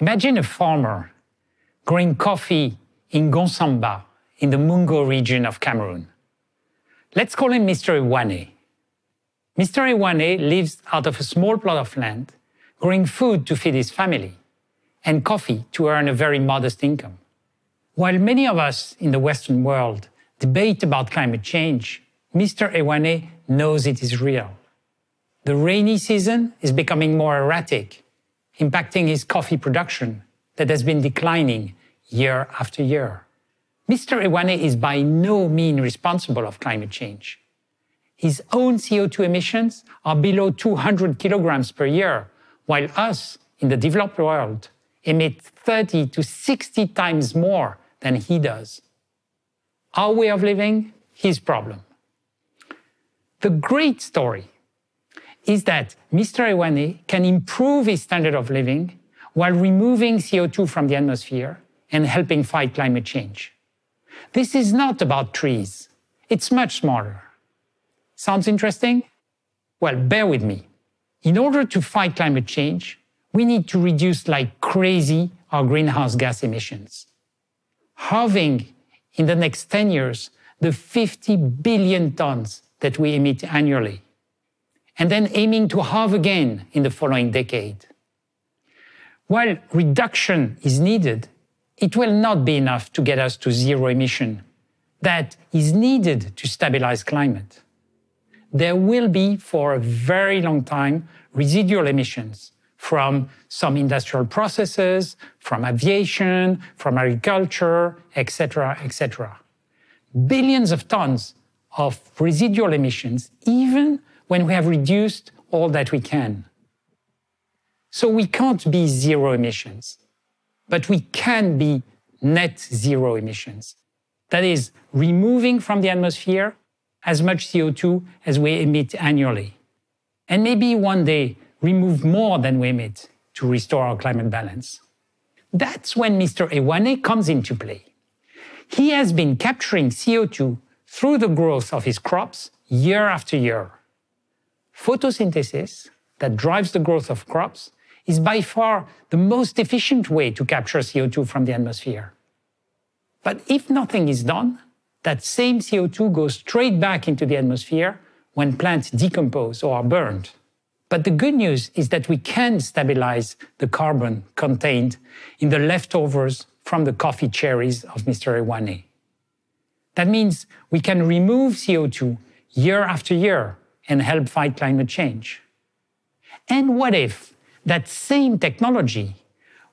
Imagine a farmer growing coffee in Nkongsamba in the Mungo region of Cameroon. Let's call him Mr. Ewane. Mr. Ewane lives out of a small plot of land, growing food to feed his family and coffee to earn a very modest income. While many of us in the Western world debate about climate change, Mr. Ewane knows it is real. The rainy season is becoming more erratic, impacting his coffee production that has been declining year after year. Mr. Ewane is by no means responsible of climate change. His own CO2 emissions are below 200 kilograms per year, while us in the developed world emit 30 to 60 times more than he does. Our way of living, his problem. The great story is that Mr. Ewane can improve his standard of living while removing CO2 from the atmosphere and helping fight climate change. This is not about trees. It's much smaller. Sounds interesting? Well, bear with me. In order to fight climate change, we need to reduce like crazy our greenhouse gas emissions. Halving in the next 10 years the 50 billion tons that we emit annually, and then aiming to halve again in the following decade. While reduction is needed, it will not be enough to get us to zero emission. That is needed to stabilize climate. There will be, for a very long time, residual emissions from some industrial processes, from aviation, from agriculture, etc., etc. Billions of tons of residual emissions, even when we have reduced all that we can. So we can't be zero emissions, but we can be net zero emissions. That is, removing from the atmosphere as much CO2 as we emit annually. And maybe one day remove more than we emit to restore our climate balance. That's when Mr. Ewane comes into play. He has been capturing CO2 through the growth of his crops year after year. Photosynthesis, that drives the growth of crops, is by far the most efficient way to capture CO2 from the atmosphere. But if nothing is done, that same CO2 goes straight back into the atmosphere when plants decompose or are burned. But the good news is that we can stabilize the carbon contained in the leftovers from the coffee cherries of Mr. Ewane. That means we can remove CO2 year after year and help fight climate change. And what if that same technology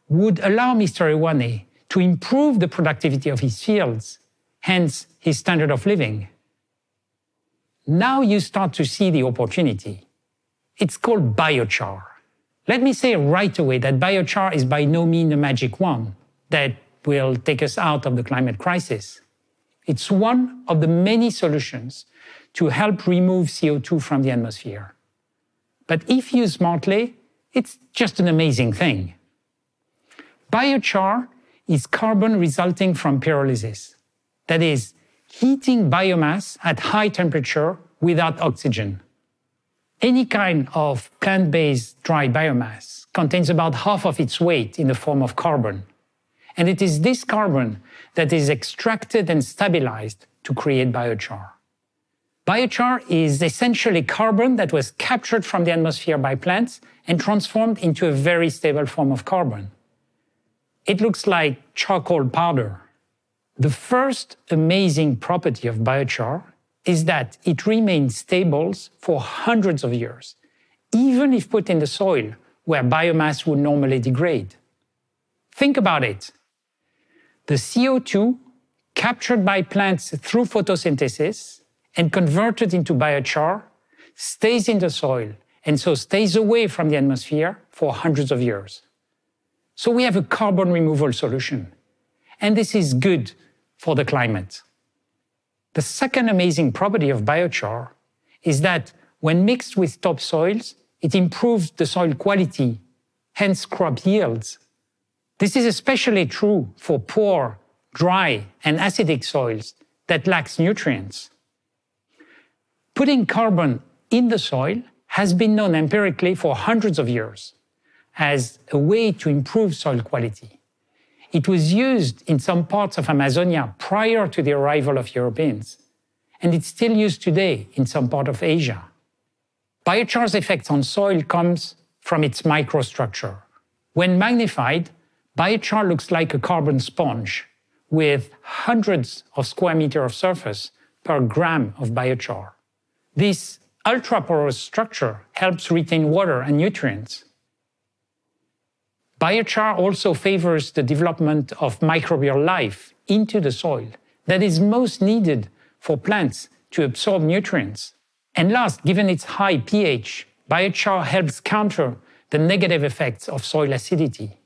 would allow Mr. Ewane to improve the productivity of his fields, hence his standard of living? Now you start to see the opportunity. It's called biochar. Let me say right away that biochar is by no means a magic wand that will take us out of the climate crisis. It's one of the many solutions to help remove CO2 from the atmosphere. But if used smartly, it's just an amazing thing. Biochar is carbon resulting from pyrolysis, that is, heating biomass at high temperature without oxygen. Any kind of plant based dry biomass contains about half of its weight in the form of carbon. And it is this carbon that is extracted and stabilized to create biochar. Biochar is essentially carbon that was captured from the atmosphere by plants and transformed into a very stable form of carbon. It looks like charcoal powder. The first amazing property of biochar is that it remains stable for hundreds of years, even if put in the soil where biomass would normally degrade. Think about it. The CO2 captured by plants through photosynthesis and converted into biochar stays in the soil and so stays away from the atmosphere for hundreds of years. So we have a carbon removal solution. And this is good for the climate. The second amazing property of biochar is that when mixed with topsoils, it improves the soil quality, hence crop yields. This is especially true for poor, dry, and acidic soils that lacks nutrients. Putting carbon in the soil has been known empirically for hundreds of years. as a way to improve soil quality. It was used in some parts of Amazonia prior to the arrival of Europeans, and it's still used today in some part of Asia. Biochar's effects on soil comes from its microstructure. When magnified, biochar looks like a carbon sponge with hundreds of square meters of surface per gram of biochar. This ultra-porous structure helps retain water and nutrients. Biochar also favors the development of microbial life into the soil that is most needed for plants to absorb nutrients. And last, given its high pH, biochar helps counter the negative effects of soil acidity.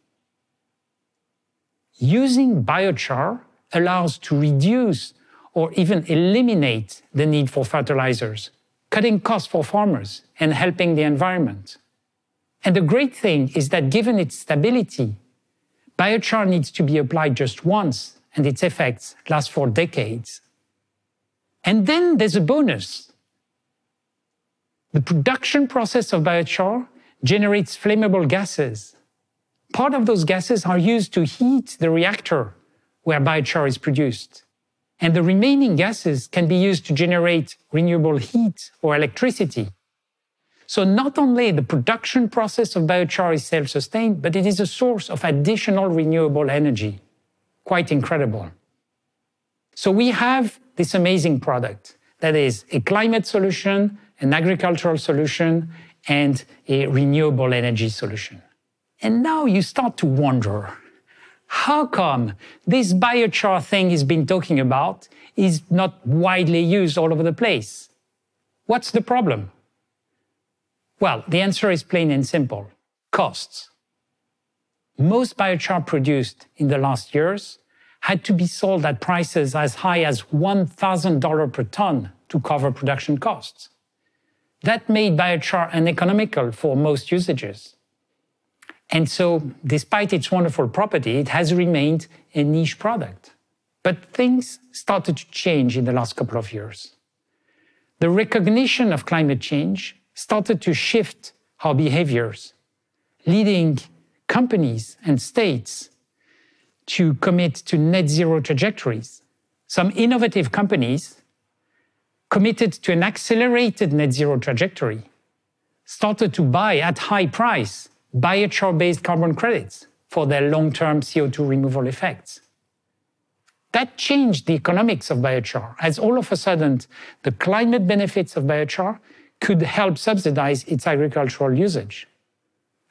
Using biochar allows to reduce or even eliminate the need for fertilizers, cutting costs for farmers and helping the environment. And the great thing is that given its stability, biochar needs to be applied just once and its effects last for decades. And then there's a bonus. The production process of biochar generates flammable gases. Part of those gases are used to heat the reactor where biochar is produced. And the remaining gases can be used to generate renewable heat or electricity. So not only the production process of biochar is self-sustained, but it is a source of additional renewable energy. Quite incredible. So we have this amazing product that is a climate solution, an agricultural solution, and a renewable energy solution. And now you start to wonder, how come this biochar thing he's been talking about is not widely used all over the place? What's the problem? Well, the answer is plain and simple. Costs. Most biochar produced in the last years had to be sold at prices as high as $1,000 per ton to cover production costs. That made biochar uneconomical for most usages. And so, despite its wonderful property, it has remained a niche product. But things started to change in the last couple of years. The recognition of climate change started to shift our behaviors, leading companies and states to commit to net zero trajectories. Some innovative companies committed to an accelerated net zero trajectory, started to buy at high price biochar-based carbon credits for their long-term CO2 removal effects. That changed the economics of biochar, as all of a sudden the climate benefits of biochar could help subsidize its agricultural usage.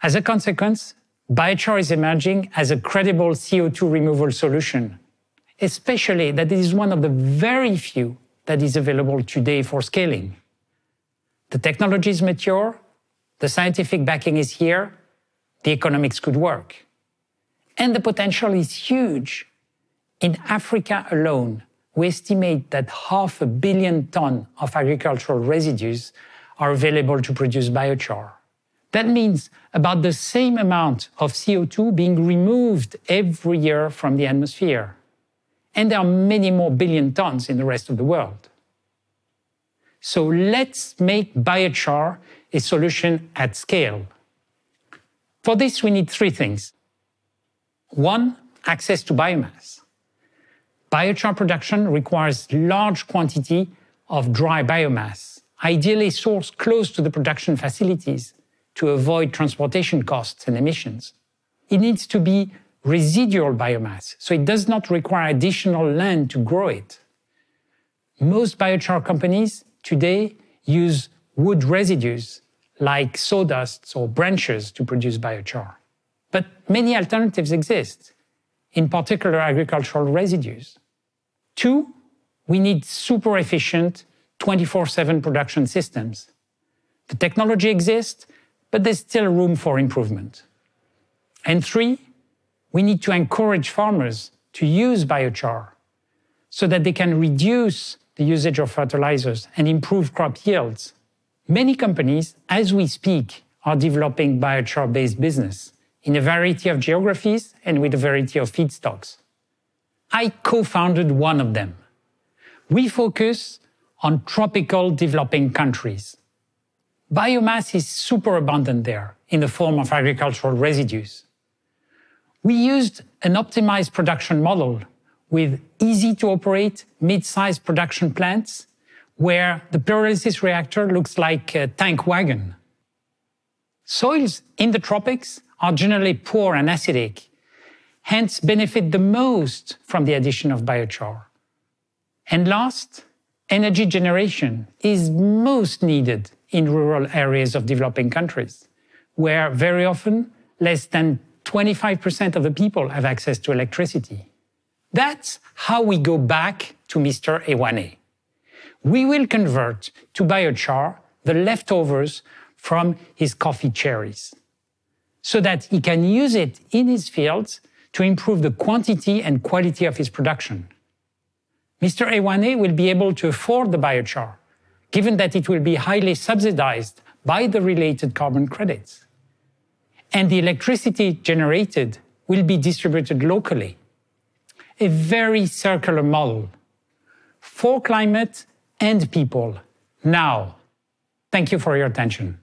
As a consequence, biochar is emerging as a credible CO2 removal solution, especially that it is one of the very few that is available today for scaling. The technology is mature, the scientific backing is here, the economics could work. And the potential is huge. In Africa alone, we estimate that half a billion ton of agricultural residues are available to produce biochar. That means about the same amount of CO2 being removed every year from the atmosphere. And there are many more billion tons in the rest of the world. So let's make biochar a solution at scale. For this, we need three things. One, access to biomass. Biochar production requires large quantity of dry biomass, ideally sourced close to the production facilities to avoid transportation costs and emissions. It needs to be residual biomass, so it does not require additional land to grow it. Most biochar companies today use wood residues like sawdusts or branches to produce biochar. But many alternatives exist, in particular agricultural residues. Two, we need super efficient 24 7 production systems. The technology exists, but there's still room for improvement. And three, we need to encourage farmers to use biochar so that they can reduce the usage of fertilizers and improve crop yields Many companies, as we speak, are developing biochar based business in a variety of geographies and with a variety of feedstocks. I co founded one of them. We focus on tropical developing countries. Biomass is super abundant there. in the form of agricultural residues. We used an optimized production model with easy to operate mid-sized production plants where the pyrolysis reactor looks like a tank wagon. Soils in the tropics are generally poor and acidic, hence benefit the most from the addition of biochar. And last, energy generation is most needed in rural areas of developing countries, where very often less than 25% of the people have access to electricity. That's how we go back to Mr. Ewane. We will convert to biochar the leftovers from his coffee cherries so that he can use it in his fields to improve the quantity and quality of his production. Mr. Ewane will be able to afford the biochar, given that it will be highly subsidized by the related carbon credits. And the electricity generated will be distributed locally. A very circular model for climate and people now. Thank you for your attention.